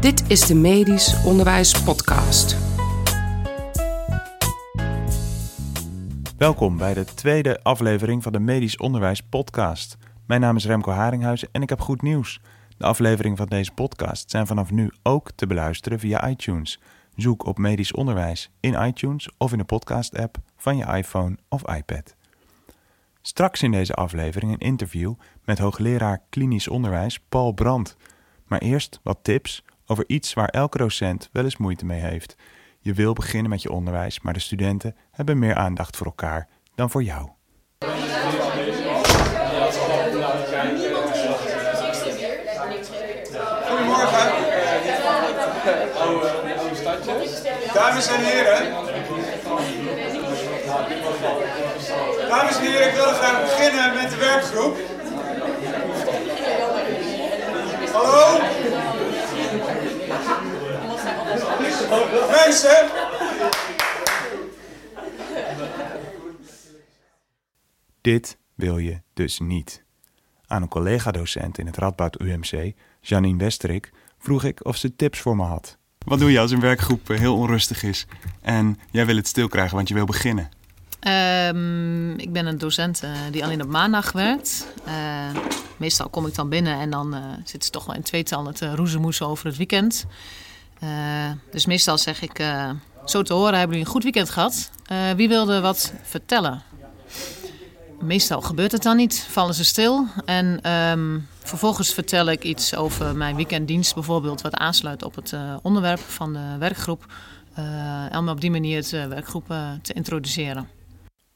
Dit is de Medisch Onderwijs Podcast. Welkom bij de tweede aflevering van de Medisch Onderwijs Podcast. Mijn naam is Remco Haringhuizen en ik heb goed nieuws. De afleveringen van deze podcast zijn vanaf nu ook te beluisteren via iTunes. Zoek op Medisch Onderwijs in iTunes of in de podcast-app van je iPhone of iPad. Straks in deze aflevering een interview met hoogleraar klinisch onderwijs Paul Brandt. Maar eerst wat tips over iets waar elke docent wel eens moeite mee heeft. Je wil beginnen met je onderwijs, maar de studenten hebben meer aandacht voor elkaar dan voor jou. Goedemorgen. Dames en heren. Dames en heren, ik wil graag beginnen met de werkgroep. Hallo? Mensen? Dit wil je dus niet. Aan een collega-docent in het Radboud UMC, Janine Westerik, vroeg ik of ze tips voor me had. Wat doe je als een werkgroep eh, heel onrustig is en jij wil het stil krijgen, want je wil beginnen? Ehm, ik ben een docent eh, die alleen op maandag werkt. Eh, meestal kom ik dan binnen en dan uh, zitten ze toch wel in tweetal te roezemoesen over het weekend. Dus meestal zeg ik, zo te horen hebben jullie een goed weekend gehad. wie wilde wat vertellen? Meestal gebeurt het dan niet, vallen ze stil. En ehm, vervolgens vertel ik iets over mijn weekenddienst bijvoorbeeld... wat aansluit op het onderwerp van de werkgroep. om op die manier de werkgroep te introduceren.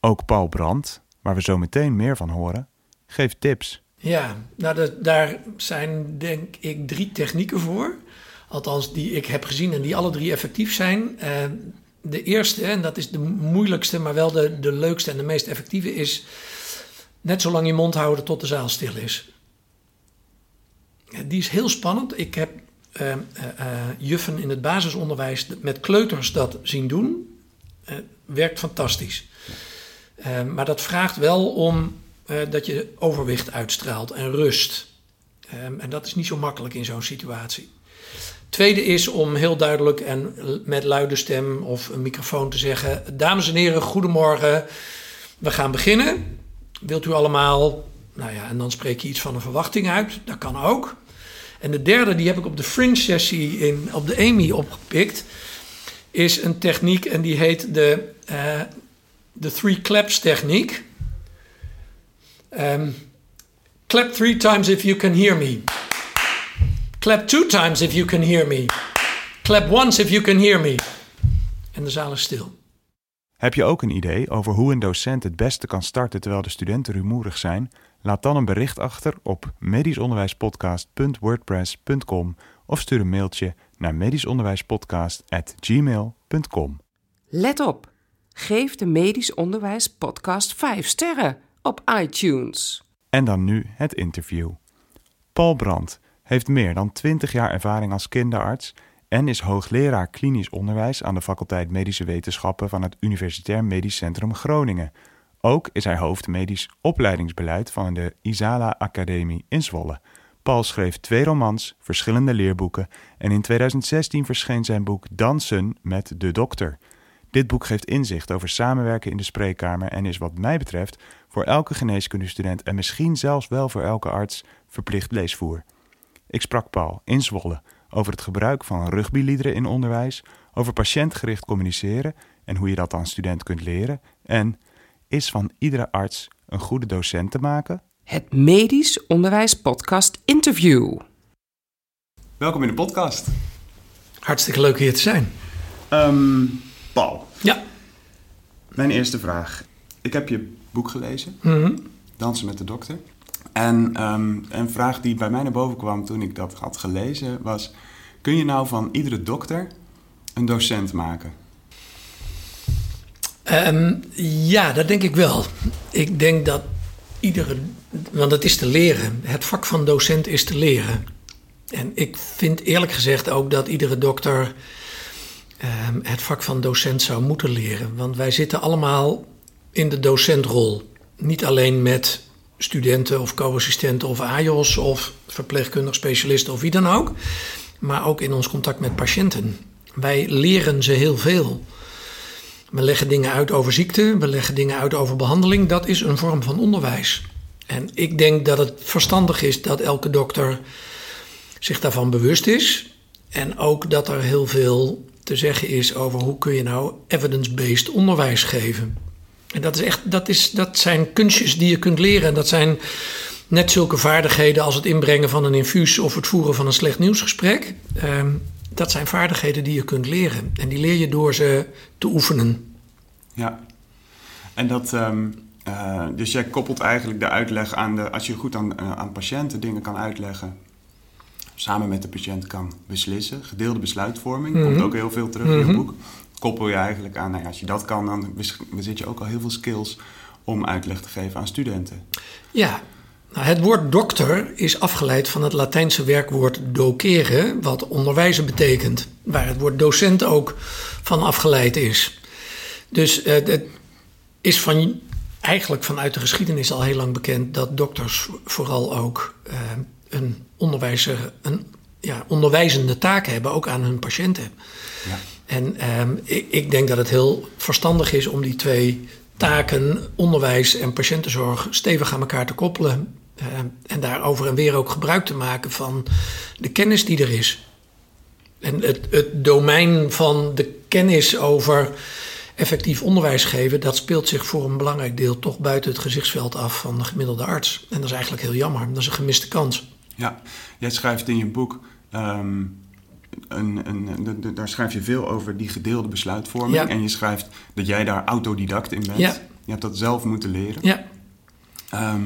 Ook Paul Brandt, waar we zo meteen meer van horen, geeft tips. Ja, nou daar zijn denk ik drie technieken voor. Althans, die ik heb gezien en die alle drie effectief zijn. Uh, de eerste, en dat is de moeilijkste, maar wel de, de leukste en de meest effectieve, is net zo lang je mond houden tot de zaal stil is. Die is heel spannend. Ik heb uh, uh, juffen in het basisonderwijs met kleuters dat zien doen. werkt fantastisch. Maar dat vraagt wel om dat je overwicht uitstraalt en rust. En dat is niet zo makkelijk in zo'n situatie. Tweede is om heel duidelijk en met luide stem of een microfoon te zeggen: Dames en heren, goedemorgen. We gaan beginnen. Wilt u allemaal? Nou ja, en dan spreek je iets van een verwachting uit. Dat kan ook. En de derde, die heb ik op de Fringe sessie in, op de EMI opgepikt. Is een techniek en die heet de uh, de three claps techniek. Um, clap three times if you can hear me. Clap two times if you can hear me. Clap once if you can hear me. En de zaal is stil. Heb je ook een idee over hoe een docent het beste kan starten terwijl de studenten rumoerig zijn? Laat dan een bericht achter op medischonderwijspodcast.wordpress.com of stuur een mailtje naar medischonderwijspodcast@gmail.com. Let op! Geef de Medisch Onderwijs Podcast 5 sterren op iTunes. En dan nu het interview. Paul Brandt heeft meer dan 20 jaar ervaring als kinderarts en is hoogleraar klinisch onderwijs aan de faculteit Medische Wetenschappen van het Universitair Medisch Centrum Groningen. Ook is hij hoofd medisch opleidingsbeleid van de Isala Academie in Zwolle. Paul schreef twee romans, verschillende leerboeken en in 2016 verscheen zijn boek Dansen met de dokter. Dit boek geeft inzicht over samenwerken in de spreekkamer en is wat mij betreft voor elke geneeskundestudent en misschien zelfs wel voor elke arts verplicht leesvoer. Ik sprak Paul in Zwolle over het gebruik van rugbyliederen in onderwijs, over patiëntgericht communiceren en hoe je dat aan student kunt leren en is van iedere arts een goede docent te maken? Het Medisch Onderwijs Podcast Interview. Welkom in de podcast. Hartstikke leuk hier te zijn. Um, Paul. Ja. Mijn eerste vraag. Ik heb je boek gelezen, mm Dansen met de dokter. En um, een vraag die bij mij naar boven kwam toen ik dat had gelezen was... Kun je nou van iedere dokter een docent maken? Um, ja, dat denk ik wel. Ik denk dat iedere... Want het is te leren. Het vak van docent is te leren. En ik vind eerlijk gezegd ook dat iedere dokter Ehm, het vak van docent zou moeten leren. Want wij zitten allemaal in de docentrol. Niet alleen met studenten of co-assistenten of AJOS of verpleegkundig specialisten of wie dan ook. maar ook in ons contact met patiënten. Wij leren ze heel veel. We leggen dingen uit over ziekte, we leggen dingen uit over behandeling. Dat is een vorm van onderwijs. En ik denk dat het verstandig is dat elke dokter zich daarvan bewust is. En ook dat er heel veel te zeggen is over hoe kun je nou evidence-based onderwijs geven. En dat, is echt, dat, is, dat zijn kunstjes die je kunt leren. En dat zijn net zulke vaardigheden als het inbrengen van een infuus of het voeren van een slecht nieuwsgesprek. Ehm, dat zijn vaardigheden die je kunt leren. En die leer je door ze te oefenen. Ja, en dat. ehm, eh, dus jij koppelt eigenlijk de uitleg aan de. Als je goed aan, eh, aan patiënten dingen kan uitleggen. Samen met de patiënt kan beslissen. Gedeelde besluitvorming. Mhm. Komt ook heel veel terug in Mhm. je boek. Koppel je eigenlijk aan. Nou ja, als je dat kan, dan bezit je ook al heel veel skills. om uitleg te geven aan studenten. Ja, nou, het woord dokter is afgeleid van het Latijnse werkwoord docere, wat onderwijzen betekent. Waar het woord docent ook van afgeleid is. Dus eh, het is van, eigenlijk vanuit de geschiedenis al heel lang bekend dat dokters vooral ook eh, een, onderwijzer, een ja, onderwijzende taak hebben, ook aan hun patiënten. Ja. En ehm, ik, ik denk dat het heel verstandig is om die twee taken, onderwijs en patiëntenzorg, stevig aan elkaar te koppelen. Ehm, en daar over en weer ook gebruik te maken van de kennis die er is. En het, het domein van de kennis over effectief onderwijs geven, dat speelt zich voor een belangrijk deel toch buiten het gezichtsveld af van de gemiddelde arts. En dat is eigenlijk heel jammer. Dat is een gemiste kans. Ja, jij schrijft in je boek. ehm, een, een, de- de- daar schrijf je veel over die gedeelde besluitvorming. Ja. En je schrijft dat jij daar autodidact in bent. Ja. Je hebt dat zelf moeten leren. Ja. Ehm,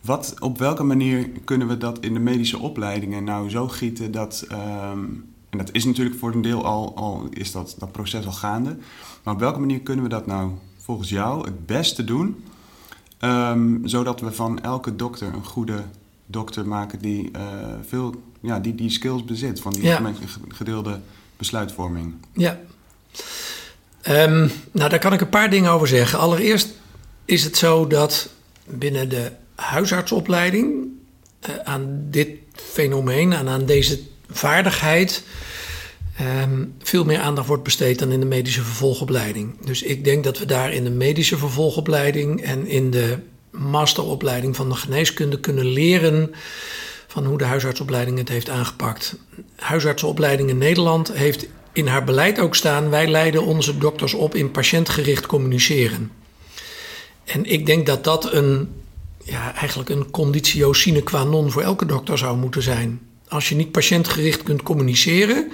wat, op welke manier kunnen we dat in de medische opleidingen nou zo gieten dat. ehm, en dat is natuurlijk voor een deel al, al is dat, dat proces al gaande. Maar op welke manier kunnen we dat nou volgens jou het beste doen? ehm, zodat we van elke dokter een goede dokter maken die, eh, veel, ja, die die skills bezit. Van die Ja. gedeelde besluitvorming. Ja. Ehm, nou, daar kan ik een paar dingen over zeggen. Allereerst is het zo dat binnen de huisartsopleiding eh, aan dit fenomeen en aan deze vaardigheid ehm, veel meer aandacht wordt besteed dan in de medische vervolgopleiding. Dus ik denk dat we daar in de medische vervolgopleiding en in de masteropleiding van de geneeskunde kunnen leren van hoe de huisartsopleiding het heeft aangepakt. Huisartsenopleiding in Nederland heeft in haar beleid ook staan: wij leiden onze dokters op in patiëntgericht communiceren. En ik denk dat dat een, ja, eigenlijk een conditio sine qua non voor elke dokter zou moeten zijn. Als je niet patiëntgericht kunt communiceren,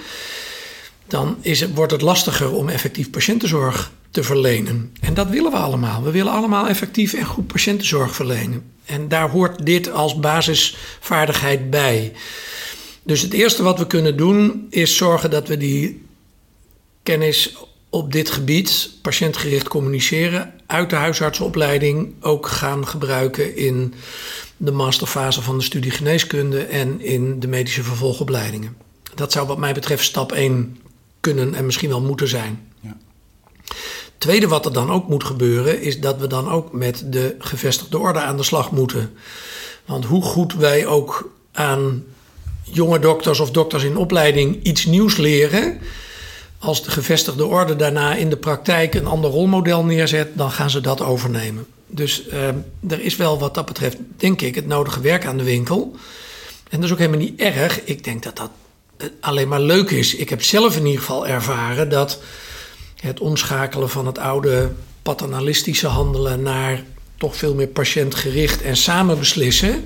dan is wordt het lastiger om effectief patiëntenzorg te verlenen. En dat willen we allemaal. We willen allemaal effectief en goed patiëntenzorg verlenen. En daar hoort dit als basisvaardigheid bij. Dus het eerste wat we kunnen doen is zorgen dat we die kennis op dit gebied, patiëntgericht communiceren, uit de huisartsenopleiding ook gaan gebruiken in de masterfase van de studie geneeskunde en in de medische vervolgopleidingen. Dat zou wat mij betreft stap 1 kunnen en misschien wel moeten zijn. Ja. Tweede wat er dan ook moet gebeuren, is dat we dan ook met de gevestigde orde aan de slag moeten. Want hoe goed wij ook aan jonge dokters of dokters in opleiding iets nieuws leren, als de gevestigde orde daarna in de praktijk een ander rolmodel neerzet, dan gaan ze dat overnemen. Dus eh, er is wel wat dat betreft, denk ik, het nodige werk aan de winkel. En dat is ook helemaal niet erg. Ik denk dat dat alleen maar leuk is. Ik heb zelf in ieder geval ervaren dat het omschakelen van het oude paternalistische handelen naar toch veel meer patiëntgericht en samen beslissen.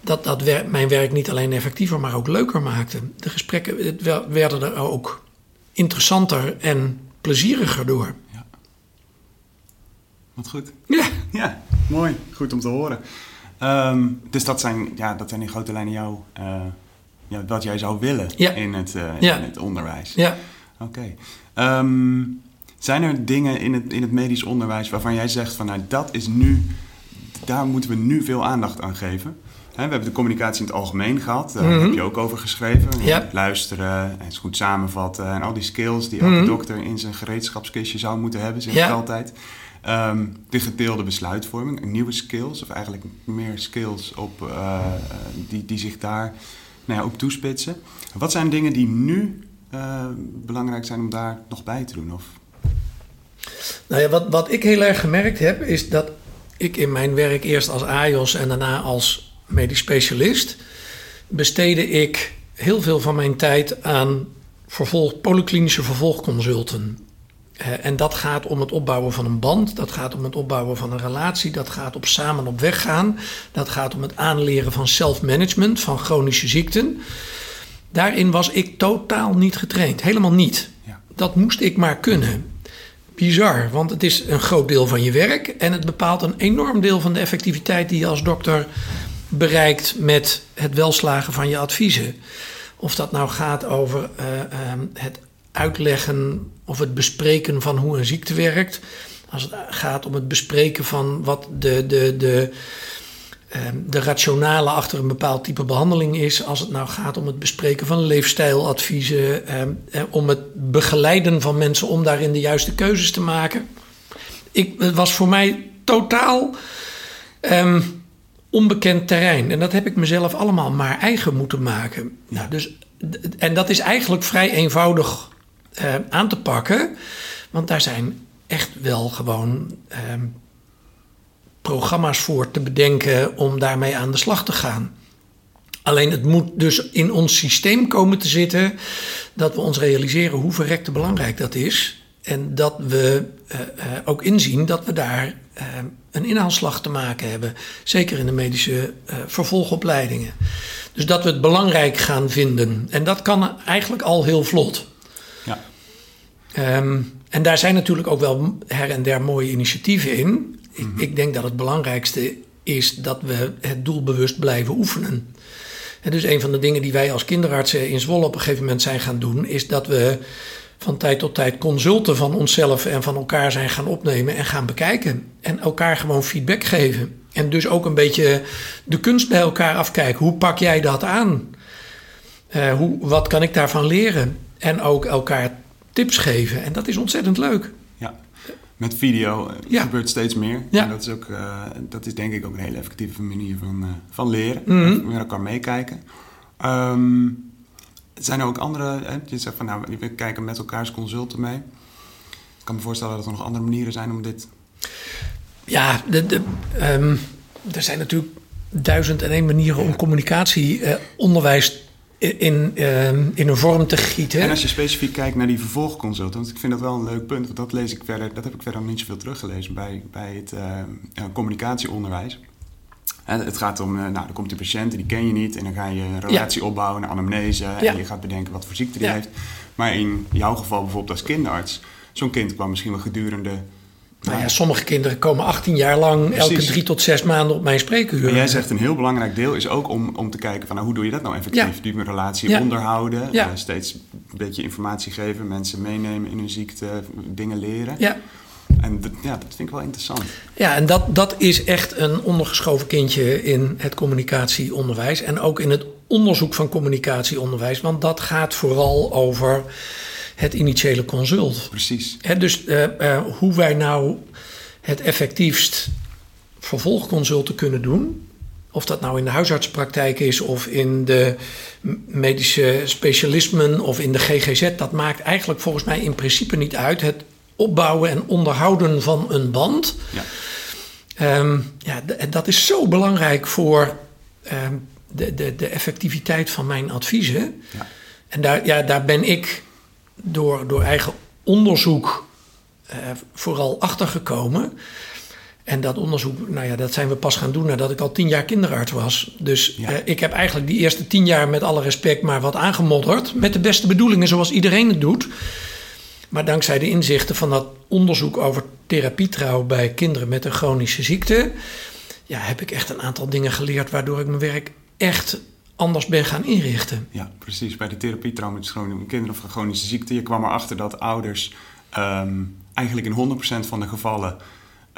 Dat dat wer- mijn werk niet alleen effectiever, maar ook leuker maakte. De gesprekken het werden er ook interessanter en plezieriger door. Wat goed. Ja, Ja, mooi. Goed om te horen. Ehm, dus dat zijn, ja, dat zijn in grote lijnen jouw, eh, ja, wat jij zou willen Ja. in, het, eh, Ja. in het onderwijs. ja. Oké. Ehm, zijn er dingen in het, in het medisch onderwijs waarvan jij zegt van nou dat is nu, daar moeten we nu veel aandacht aan geven? We hebben de communicatie in het algemeen gehad, daar Mhm. heb je ook over geschreven. Luisteren en goed samenvatten en al die skills die elke Mhm. dokter in zijn gereedschapskistje zou moeten hebben, zeg ik altijd. Ehm, de gedeelde besluitvorming, nieuwe skills, of eigenlijk meer skills op, eh, eh, die, die zich daar nou ja, op toespitsen. Wat zijn dingen die nu uh, belangrijk zijn om daar nog bij te doen? Of? Nou ja, wat, wat ik heel erg gemerkt heb, is dat ik in mijn werk eerst als AIOS en daarna als medisch specialist besteedde ik heel veel van mijn tijd aan vervolg, polyklinische vervolgconsulten. Uh, en dat gaat om het opbouwen van een band, dat gaat om het opbouwen van een relatie, dat gaat om samen op weg gaan, dat gaat om het aanleren van self-management van chronische ziekten. Daarin was ik totaal niet getraind, helemaal niet. Ja. Dat moest ik maar kunnen. Bizar, want het is een groot deel van je werk en het bepaalt een enorm deel van de effectiviteit die je als dokter bereikt met het welslagen van je adviezen. Of dat nou gaat over uh, uh, het uitleggen of het bespreken van hoe een ziekte werkt. Als het gaat om het bespreken van wat de, de, de, ehm, de rationale achter een bepaald type behandeling is. Als het nou gaat om het bespreken van leefstijladviezen. Ehm, eh, om het begeleiden van mensen om daarin de juiste keuzes te maken. Ik, het was voor mij totaal um, onbekend terrein. En dat heb ik mezelf allemaal maar eigen moeten maken. Nou, dus, en dat is eigenlijk vrij eenvoudig uh, aan te pakken. Want daar zijn echt wel gewoon uh, programma's voor te bedenken om daarmee aan de slag te gaan. Alleen het moet dus in ons systeem komen te zitten dat we ons realiseren hoe verrekte belangrijk dat is. En dat we uh, ook inzien dat we daar een inhaalslag te maken hebben. Zeker in de medische vervolgopleidingen. Dus dat we het belangrijk gaan vinden. En dat kan eigenlijk al heel vlot. Um, en daar zijn natuurlijk ook wel her en der mooie initiatieven in. ik, mhm. ik, denk dat het belangrijkste is dat we het doelbewust blijven oefenen. En dus een van de dingen die wij als kinderartsen in Zwolle op een gegeven moment zijn gaan doen, is dat we van tijd tot tijd consulten van onszelf en van elkaar zijn gaan opnemen en gaan bekijken. En elkaar gewoon feedback geven. En dus ook een beetje de kunst bij elkaar afkijken. Hoe pak jij dat aan? Uh, hoe, wat kan ik daarvan leren? En ook elkaar tips geven. En dat is ontzettend leuk. Ja, met video eh, gebeurt steeds meer. Ja. En dat is, ook, uh, dat is denk ik ook een hele effectieve manier van, uh, van leren. Mm Met elkaar meekijken. Um, zijn er ook andere... Hè, je zegt van, nou, we kijken met elkaars consulten mee. Ik kan me voorstellen dat er nog andere manieren zijn om dit... Ja, de, de, um, er zijn natuurlijk duizend en één manieren om communicatieonderwijs in, ehm, in een vorm te gieten. En als je specifiek kijkt naar die vervolgconsultant, ik vind dat wel een leuk punt, want dat lees ik verder, dat heb ik verder nog niet zoveel teruggelezen bij, bij het uh, communicatieonderwijs. En het gaat om, nou, er komt een patiënt, die ken je niet, en dan ga je een relatie opbouwen, een anamnese, en je gaat bedenken wat voor ziekte die heeft. Maar in jouw geval bijvoorbeeld als kinderarts, zo'n kind kwam misschien wel gedurende nou ja, sommige kinderen komen 18 jaar lang elke drie tot zes maanden op mijn spreekuur. En jij zegt een heel belangrijk deel is ook om, om te kijken van nou, hoe doe je dat nou effectief? Ja. Die relatie onderhouden, ja. Uh, steeds een beetje informatie geven, mensen meenemen in hun ziekte, dingen leren. Ja. En ja, dat vind ik wel interessant. Ja, en dat, dat is echt een ondergeschoven kindje in het communicatieonderwijs. En ook in het onderzoek van communicatieonderwijs. Want dat gaat vooral over het initiële consult. Precies. dus uh, uh, hoe wij nou het effectiefst vervolgconsulten kunnen doen. Of dat nou in de huisartspraktijk is of in de medische specialismen of in de GGZ, dat maakt eigenlijk volgens mij in principe niet uit. Het opbouwen en onderhouden van een band. Ja. Um, ja, dat is zo belangrijk voor um, de, de, de effectiviteit van mijn adviezen. Ja. En daar, ja, daar ben ik door, door eigen onderzoek uh, vooral achtergekomen. En dat onderzoek, nou ja, dat zijn we pas gaan doen nadat ik al tien jaar kinderarts was. Dus uh, ik heb eigenlijk die eerste tien jaar met alle respect maar wat aangemodderd. Met de beste bedoelingen, zoals iedereen het doet. Maar dankzij de inzichten van dat onderzoek over therapietrouw bij kinderen met een chronische ziekte, ja, heb ik echt een aantal dingen geleerd waardoor ik mijn werk echt anders ben gaan inrichten. Ja, precies. Bij de therapietrauma met kinderen of chronische ziekte, je kwam erachter dat ouders um, eigenlijk in 100% van de gevallen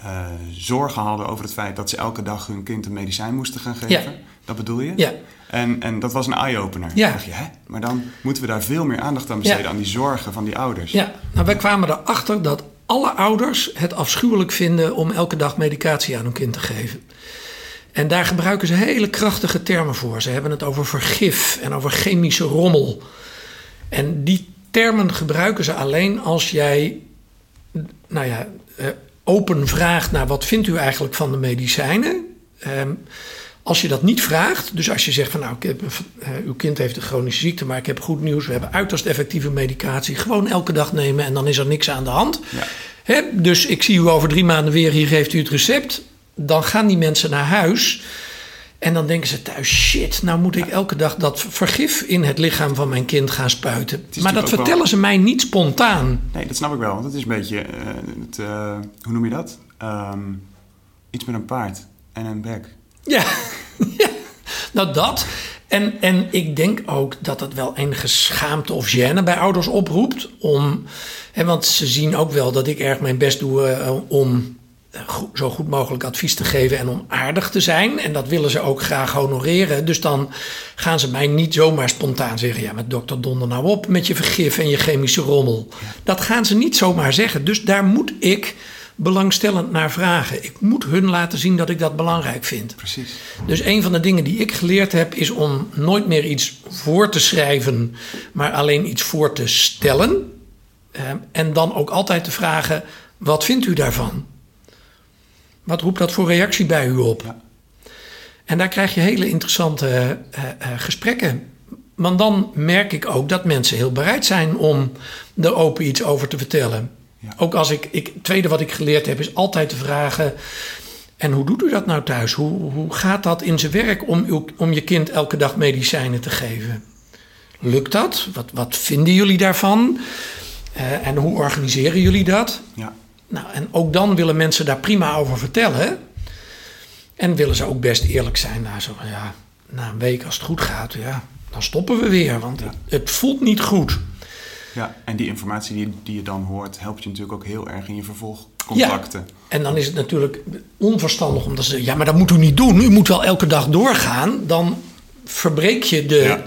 uh, zorgen hadden over het feit dat ze elke dag hun kind een medicijn moesten gaan geven. Ja. Dat bedoel je? Ja. En, en dat was een eye-opener. Ja. Dacht je, hè? Maar dan moeten we daar veel meer aandacht aan besteden, aan die zorgen van die ouders. Ja, nou wij kwamen erachter dat alle ouders het afschuwelijk vinden om elke dag medicatie aan hun kind te geven. En daar gebruiken ze hele krachtige termen voor. Ze hebben het over vergif en over chemische rommel. En die termen gebruiken ze alleen als jij, nou ja, eh, open vraagt naar wat vindt u eigenlijk van de medicijnen. Ehm, als je dat niet vraagt, dus als je zegt van nou, ik heb, uh, uw kind heeft een chronische ziekte, maar ik heb goed nieuws, we hebben uiterst effectieve medicatie, gewoon elke dag nemen en dan is er niks aan de hand. Ja. Dus ik zie u over drie maanden weer, hier geeft u het recept. Dan gaan die mensen naar huis en dan denken ze thuis, shit, nou moet ik elke dag dat vergif in het lichaam van mijn kind gaan spuiten. Maar dat vertellen wel- ze mij niet spontaan. Nee, dat snap ik wel. Want het is een beetje, eh, het, eh, hoe noem je dat? Ehm, iets met een paard en een bek. Ja, ja. nou dat. En, en ik denk ook dat het wel enige schaamte of gêne bij ouders oproept. Om, hè, want ze zien ook wel dat ik erg mijn best doe eh, om eh, zo goed mogelijk advies te geven en om aardig te zijn. En dat willen ze ook graag honoreren. Dus dan gaan ze mij niet zomaar spontaan zeggen: Ja, met dokter Donder nou op met je vergif en je chemische rommel. Dat gaan ze niet zomaar zeggen. Dus daar moet ik belangstellend naar vragen. Ik moet hun laten zien dat ik dat belangrijk vind. Precies. Dus een van de dingen die ik geleerd heb is om nooit meer iets voor te schrijven, maar alleen iets voor te stellen. Eh, en dan ook altijd te vragen: wat vindt u daarvan? Wat roept dat voor reactie bij u op? Ja. En daar krijg je hele interessante eh, eh, gesprekken. Want dan merk ik ook dat mensen heel bereid zijn om er open iets over te vertellen. Ja. Ook als ik, ik. Het tweede wat ik geleerd heb is altijd te vragen. En hoe doet u dat nou thuis? Hoe, hoe gaat dat in zijn werk om, uw, om je kind elke dag medicijnen te geven? Lukt dat? Wat, wat vinden jullie daarvan? Eh, en hoe organiseren jullie dat? Ja. Nou, en ook dan willen mensen daar prima over vertellen. En willen ze ook best eerlijk zijn. Nou, zo, van, ja, na een week als het goed gaat, ja, dan stoppen we weer. Want Ja. het, voelt niet goed. ja. En die informatie die, die je dan hoort, helpt je natuurlijk ook heel erg in je vervolgcontacten. En dan is het natuurlijk onverstandig om te zeggen: ja, maar dat moet u niet doen. U moet wel elke dag doorgaan. Dan verbreek je de, Ja.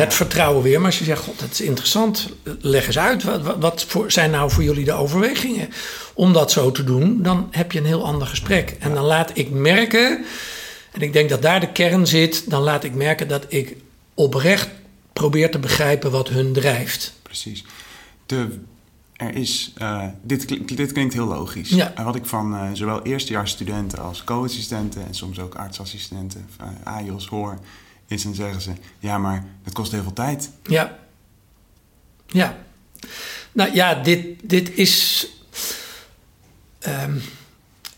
Het vertrouwen weer. Maar als je zegt: God, dat is interessant, leg eens uit. Wat, wat, voor, zijn nou voor jullie de overwegingen om dat zo te doen? Dan heb je een heel ander gesprek. En dan laat ik merken, en ik denk dat daar de kern zit, dan laat ik merken dat ik oprecht probeer te begrijpen wat hun drijft. Precies. De, er is, eh, dit, klinkt, dit klinkt heel logisch. Ja. Wat ik van eh, zowel eerstejaarsstudenten als co-assistenten en soms ook artsassistenten, uh, AJOS hoor, is dan zeggen ze, ja maar het kost heel veel tijd. Ja. Ja. Nou ja, dit, dit is. ehm,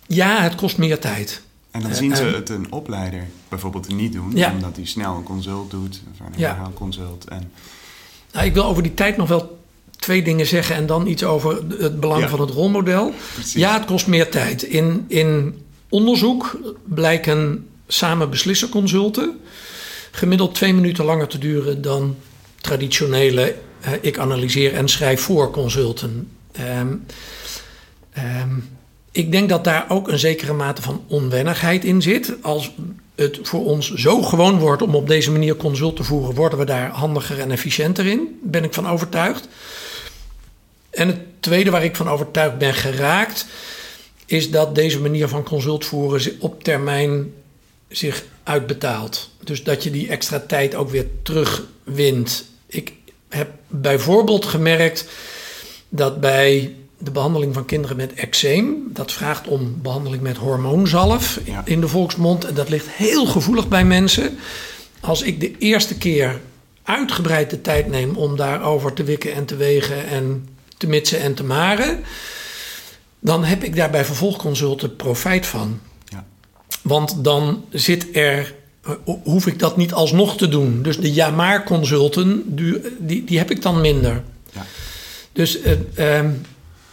ja, het kost meer tijd. En dan Eh, zien ze en- het een opleider bijvoorbeeld niet doen, Ja. omdat hij snel een consult doet, of een Ja. herhaalconsult. En Nou, ik wil over die tijd nog wel twee dingen zeggen en dan iets over het belang Ja. van het rolmodel. Precies. Ja, het kost meer tijd. In, in onderzoek blijken samen beslissenconsulten gemiddeld twee minuten langer te duren dan traditionele ik analyseer en schrijf voor consulten. Ehm, ik denk dat daar ook een zekere mate van onwennigheid in zit. Als het voor ons zo gewoon wordt om op deze manier consult te voeren, worden we daar handiger en efficiënter in. Ben ik van overtuigd. En het tweede waar ik van overtuigd ben geraakt, is dat deze manier van consult voeren op termijn zich uitbetaalt. Dus dat je die extra tijd ook weer terugwint. Ik heb bijvoorbeeld gemerkt dat bij de behandeling van kinderen met eczeem, dat vraagt om behandeling met hormoonzalf Ja. in de volksmond. En dat ligt heel gevoelig bij mensen. Als ik de eerste keer uitgebreid de tijd neem om daarover te wikken en te wegen en te mitsen en te maren, dan heb ik daar bij vervolgconsulten profijt van. Want dan zit er, hoef ik dat niet alsnog te doen. Dus de ja-maar consulten, die, die, die heb ik dan minder. ja. Dus, eh, ehm,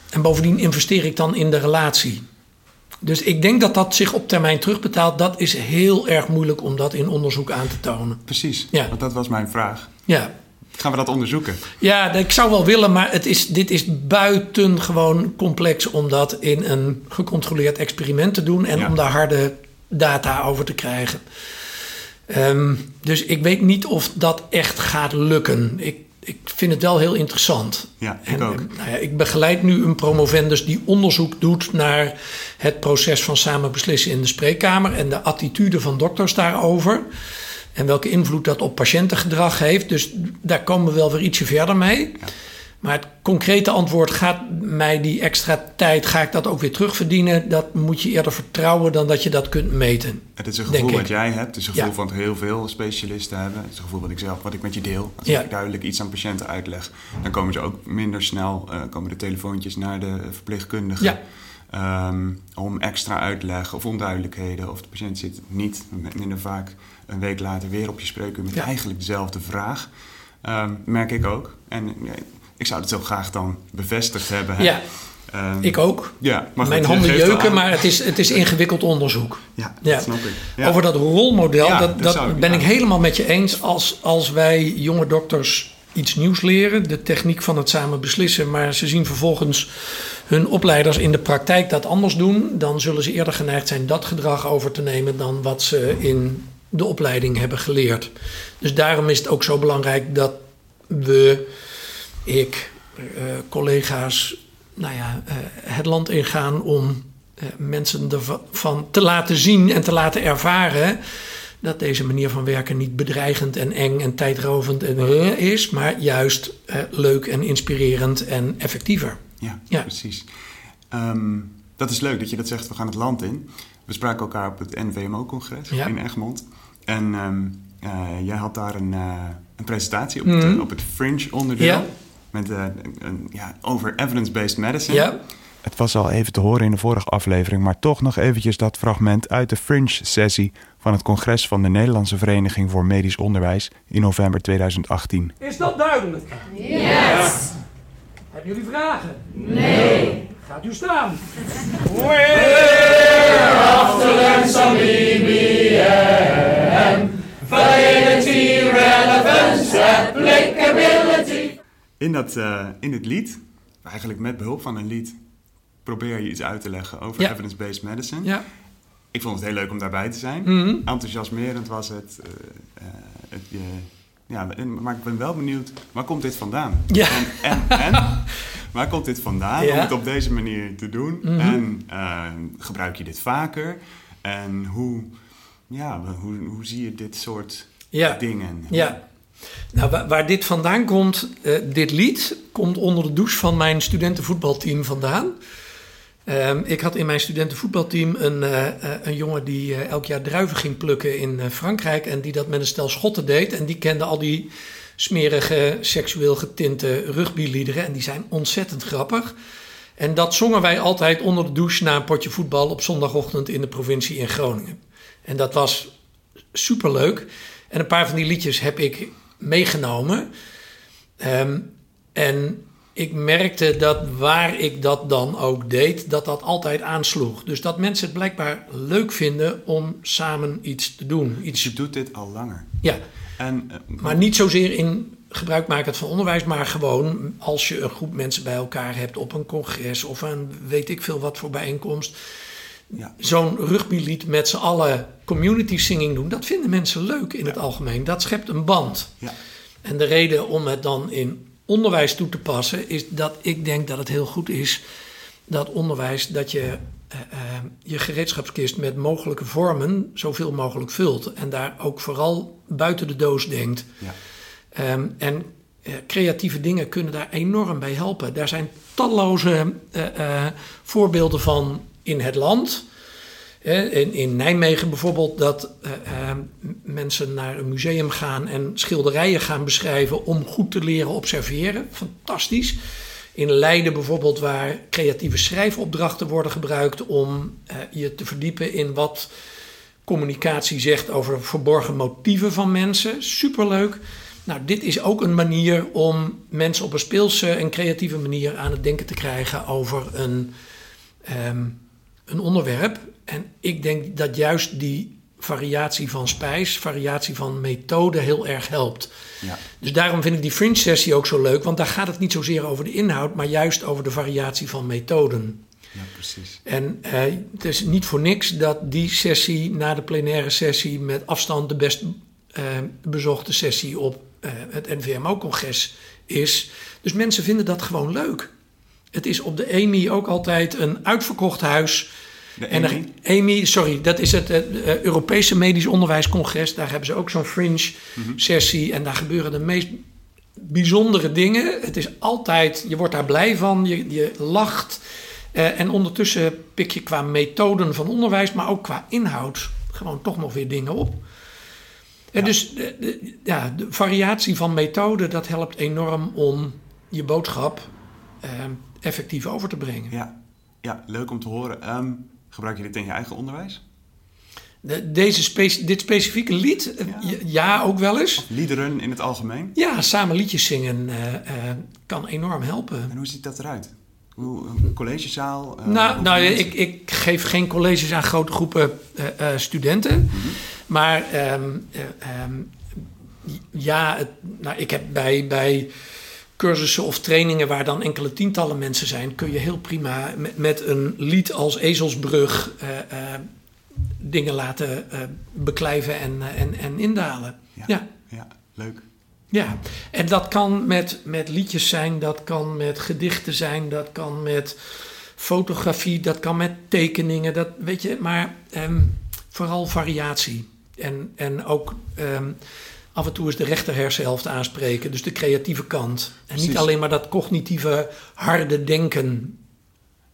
en bovendien investeer ik dan in de relatie. Dus ik denk dat dat zich op termijn terugbetaalt. Dat is heel erg moeilijk om dat in onderzoek aan te tonen. precies. Ja. Want dat was mijn vraag. Ja, Gaan we dat onderzoeken? ja ik zou wel willen, maar het is, dit is buitengewoon complex om dat in een gecontroleerd experiment te doen en Ja. om daar harde data over te krijgen. Ehm, dus ik weet niet of dat echt gaat lukken. Ik, ik vind het wel heel interessant. Ja, ik En, ook. Nou ja, ik begeleid nu een promovendus die onderzoek doet naar het proces van samen beslissen in de spreekkamer en de attitude van dokters daarover. En welke invloed dat op patiëntengedrag heeft. Dus daar komen we wel weer ietsje verder mee. Maar het concrete antwoord gaat mij die extra tijd, ga ik dat ook weer terugverdienen? Dat moet je eerder vertrouwen dan dat je dat kunt meten. Het is een gevoel wat jij hebt. Het is een gevoel Ja. van heel veel specialisten hebben. Het is een gevoel wat ik zelf, wat ik met je deel. Als Ja. ik duidelijk iets aan patiënten uitleg, dan komen ze ook minder snel, eh, komen de telefoontjes naar de verpleegkundige. Ja. Ehm, om extra uitleg of onduidelijkheden. Of de patiënt zit niet minder vaak een week later weer op je spreekuur met eigenlijk dezelfde vraag. Ehm, merk ik ook. En ja, ik zou het zo graag dan bevestigd hebben. hè. Ja, Ehm, ik ook. Ja, maar Mijn goed, handen jeuken, maar het is, het is ingewikkeld onderzoek. Ja, Ja. dat snap ik. Ja. Over dat rolmodel, Ja, dat, dat ik- ben ja. ik helemaal met je eens. Als, als wij jonge dokters iets nieuws leren, de techniek van het samen beslissen, maar ze zien vervolgens hun opleiders in de praktijk dat anders doen, dan zullen ze eerder geneigd zijn dat gedrag over te nemen dan wat ze in de opleiding hebben geleerd. Dus daarom is het ook zo belangrijk dat we, ik, eh, collega's, nou ja, eh, het land ingaan om eh, mensen ervan te laten zien en te laten ervaren dat deze manier van werken niet bedreigend en eng en tijdrovend en, is, maar juist leuk en inspirerend en effectiever. Ja, Ja. precies. Ehm, dat is leuk dat je dat zegt, we gaan het land in. We spraken elkaar op het NVMO-congres Ja. in Egmond. En ehm, eh, jij had daar een, een presentatie op, het, Mhm. op het Fringe-onderdeel. Ja. Met, eh, een, ja, over evidence-based medicine. Ja, Het was al even te horen in de vorige aflevering, maar toch nog eventjes dat fragment uit de Fringe-sessie van het congres van de Nederlandse Vereniging voor Medisch Onderwijs in november 2018. Is dat duidelijk? Yes! Hebben jullie vragen? Nee! Gaat u staan. In, dat, eh, in het lied, eigenlijk met behulp van een lied, probeer je iets uit te leggen over Ja. evidence-based medicine. ja. Ik vond het heel leuk om daarbij te zijn. Mhm. Enthousiasmerend was het. eh, eh, het ja, maar ik ben wel benieuwd, waar komt dit vandaan? Ja. En, en, en waar komt dit vandaan Ja. om het op deze manier te doen? Mhm. En gebruik je dit vaker? En hoe, ja, hoe, hoe zie je dit soort Ja. dingen? Ja. Nou, waar, dit vandaan komt, eh, dit lied, komt onder de douche van mijn studentenvoetbalteam vandaan. Ehm, ik had in mijn studentenvoetbalteam een, eh, eh, een jongen die elk jaar druiven ging plukken in Frankrijk. En die dat met een stel schotten deed. En die kende al die smerige, seksueel getinte rugbyliederen. En die zijn ontzettend grappig. En dat zongen wij altijd onder de douche na een potje voetbal op zondagochtend in de provincie in Groningen. En dat was superleuk. En een paar van die liedjes heb ik meegenomen. Ehm, en ik merkte dat waar ik dat dan ook deed, dat dat altijd aansloeg. Dus dat mensen het blijkbaar leuk vinden om samen iets te doen. Iets, je doet dit al langer. ja, En, eh, maar niet zozeer in gebruik maken van onderwijs, maar gewoon als je een groep mensen bij elkaar hebt op een congres of een weet ik veel wat voor bijeenkomst. Ja. Zo'n rugbylied met z'n allen community singing doen, dat vinden mensen leuk in het algemeen. Dat schept een band. Ja. En de reden om het dan in onderwijs toe te passen, is dat ik denk dat het heel goed is dat onderwijs, dat je eh, eh, je gereedschapskist met mogelijke vormen zoveel mogelijk vult. En daar ook vooral buiten de doos denkt. Ja. Ehm, en eh, creatieve dingen kunnen daar enorm bij helpen. Daar zijn talloze voorbeelden van in het land. In, in Nijmegen bijvoorbeeld dat eh, eh, mensen naar een museum gaan en schilderijen gaan beschrijven om goed te leren observeren. Fantastisch. In Leiden bijvoorbeeld waar creatieve schrijfopdrachten worden gebruikt om eh, je te verdiepen in wat communicatie zegt over verborgen motieven van mensen. Superleuk. Nou, dit is ook een manier om mensen op een speelse en creatieve manier aan het denken te krijgen over een, ehm, een onderwerp. En ik denk dat juist die variatie van spijs, variatie van methode heel erg helpt. Ja. Dus daarom vind ik die fringe sessie ook zo leuk, want daar gaat het niet zozeer over de inhoud, maar juist over de variatie van methoden. ja, precies. En eh, het is niet voor niks dat die sessie na de plenaire sessie met afstand de best eh, bezochte sessie op eh, het NVMO-congres is. Dus mensen vinden dat gewoon leuk. Het is op de EMI ook altijd een uitverkocht huis. De En er- EMI? EMI, sorry, dat is het eh, eh, Europese Medisch Onderwijscongres. Daar hebben ze ook zo'n fringe-sessie. En daar gebeuren de meest bijzondere dingen. Het is altijd, je wordt daar blij van, je, je lacht. Eh, en ondertussen pik je qua methoden van onderwijs, maar ook qua inhoud, gewoon toch nog weer dingen op. En dus de, de- ja, de variatie van methode, dat helpt enorm om je boodschap eh, effectief over te brengen. Ja. ja, leuk om te horen. Ehm, gebruik je dit in je eigen onderwijs? De- deze spe- dit specifieke lied, eh, Ja. ook wel eens. Liederen in het algemeen? Ja, samen liedjes zingen eh, eh, kan enorm helpen. En hoe ziet dat eruit? Hoe, een collegezaal? nou, nou ik, ik geef geen colleges aan grote groepen studenten. Maar ehm, eh, ehm, ja, het, nou, ik heb bij, bij cursussen of trainingen waar dan enkele tientallen mensen zijn, kun je heel prima met, met een lied als ezelsbrug eh, eh, dingen laten eh, beklijven en, en, en indalen. Ja. ja. Ja, leuk. Ja, en dat kan met, met liedjes zijn, dat kan met gedichten zijn, dat kan met fotografie, dat kan met tekeningen, dat weet je, maar ehm, vooral variatie. En, en ook ehm, af en toe eens de rechter hersenhelft aanspreken, dus de creatieve kant. En niet alleen maar dat cognitieve, harde denken.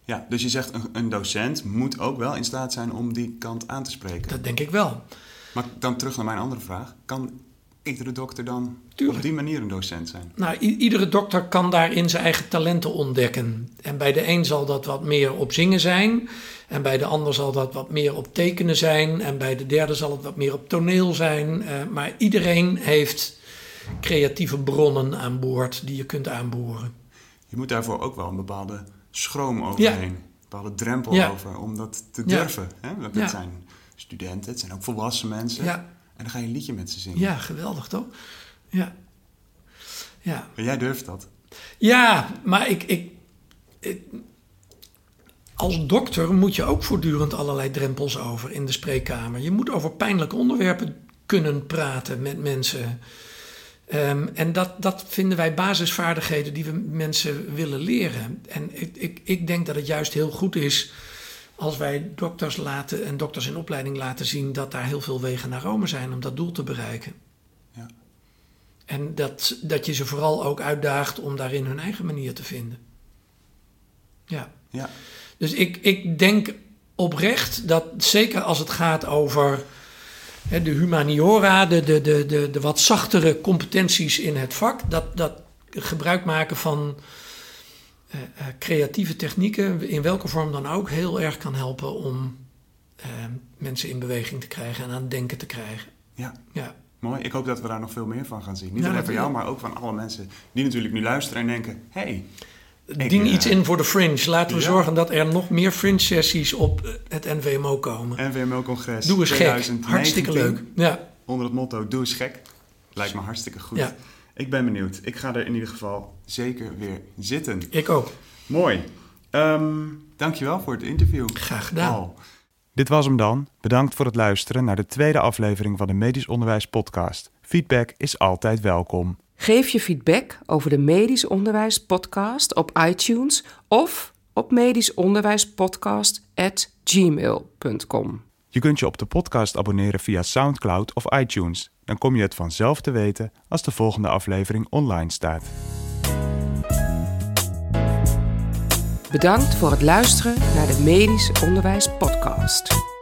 Ja, dus je zegt een, een docent moet ook wel in staat zijn om die kant aan te spreken. Dat denk ik wel. Maar dan terug naar mijn andere vraag. Kan iedere dokter dan Tuurlijk. op die manier een docent zijn? Nou, iedere dokter kan daarin zijn eigen talenten ontdekken. En bij de een zal dat wat meer op zingen zijn. En bij de ander zal dat wat meer op tekenen zijn. En bij de derde zal het wat meer op toneel zijn. Eh, maar iedereen heeft creatieve bronnen aan boord die je kunt aanboren. Je moet daarvoor ook wel een bepaalde schroom overheen. Een bepaalde drempel Ja. over om dat te Ja. durven. Hè? Ja. zijn studenten, het zijn ook volwassen mensen. En dan ga je een liedje met ze zingen. ja geweldig toch? Ja. Ja. En jij durft dat. Ja, maar ik, ik, ik- Als dokter moet je ook voortdurend allerlei drempels over in de spreekkamer. Je moet over pijnlijke onderwerpen kunnen praten met mensen. Ehm, en dat, dat vinden wij basisvaardigheden die we mensen willen leren. En ik, ik, ik denk dat het juist heel goed is als wij dokters laten en dokters in opleiding laten zien dat daar heel veel wegen naar Rome zijn om dat doel te bereiken. Ja. En dat, dat je ze vooral ook uitdaagt om daarin hun eigen manier te vinden. Ja. Ja. Dus ik, ik denk oprecht dat zeker als het gaat over hè, de humaniora, de, de, de, de, de wat zachtere competenties in het vak, dat, dat gebruik maken van eh, eh, creatieve technieken, in welke vorm dan ook, heel erg kan helpen om eh, mensen in beweging te krijgen en aan het denken te krijgen. ja. Ja. Mooi. Ik hoop dat we daar nog veel meer van gaan zien. Niet Ja, alleen voor jou, maar ook van alle mensen die natuurlijk nu luisteren en denken... hey, Ik, Dien eh, iets in voor de fringe. Laten we ja. zorgen dat er nog meer fringe sessies op eh, het NVMO komen. NVMO-congres Doe eens gek. 2019. Hartstikke leuk. Ja. Onder het motto Doe eens gek. Lijkt me hartstikke goed. Ja. Ik ben benieuwd. Ik ga er in ieder geval zeker weer zitten. Ik ook. Mooi. Ehm dankjewel voor het interview. Graag gedaan. Dit was hem dan. Bedankt voor het luisteren naar de tweede aflevering van de Medisch Onderwijs Podcast. Feedback is altijd welkom. Geef je feedback over de Medisch Onderwijs Podcast op iTunes of op medischonderwijspodcast.gmail.com. Je kunt je op de podcast abonneren via SoundCloud of iTunes. Dan kom je het vanzelf te weten als de volgende aflevering online staat. Bedankt voor het luisteren naar de Medisch Onderwijs Podcast.